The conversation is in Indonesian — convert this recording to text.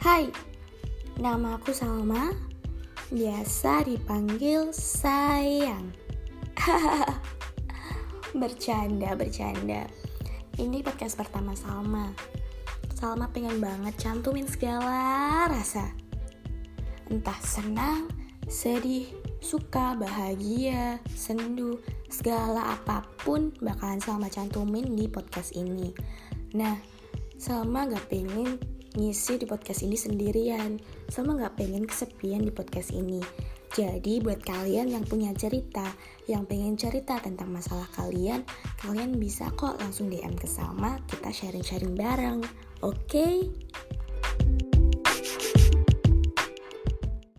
Hai, nama aku Salma, biasa dipanggil sayang. bercanda, bercanda. Ini podcast pertama Salma. Salma pengen banget cantumin segala rasa. Entah senang, sedih, suka, bahagia, sendu, segala apa pun bakalan Salma cantumin di podcast ini. Nah, Salma gak pengen ngisi di podcast ini sendirian. Sama nggak pengen kesepian di podcast ini. Jadi buat kalian yang punya cerita yang pengen cerita tentang masalah kalian kalian bisa kok langsung DM ke Salma kita sharing-sharing bareng. Oke? okay?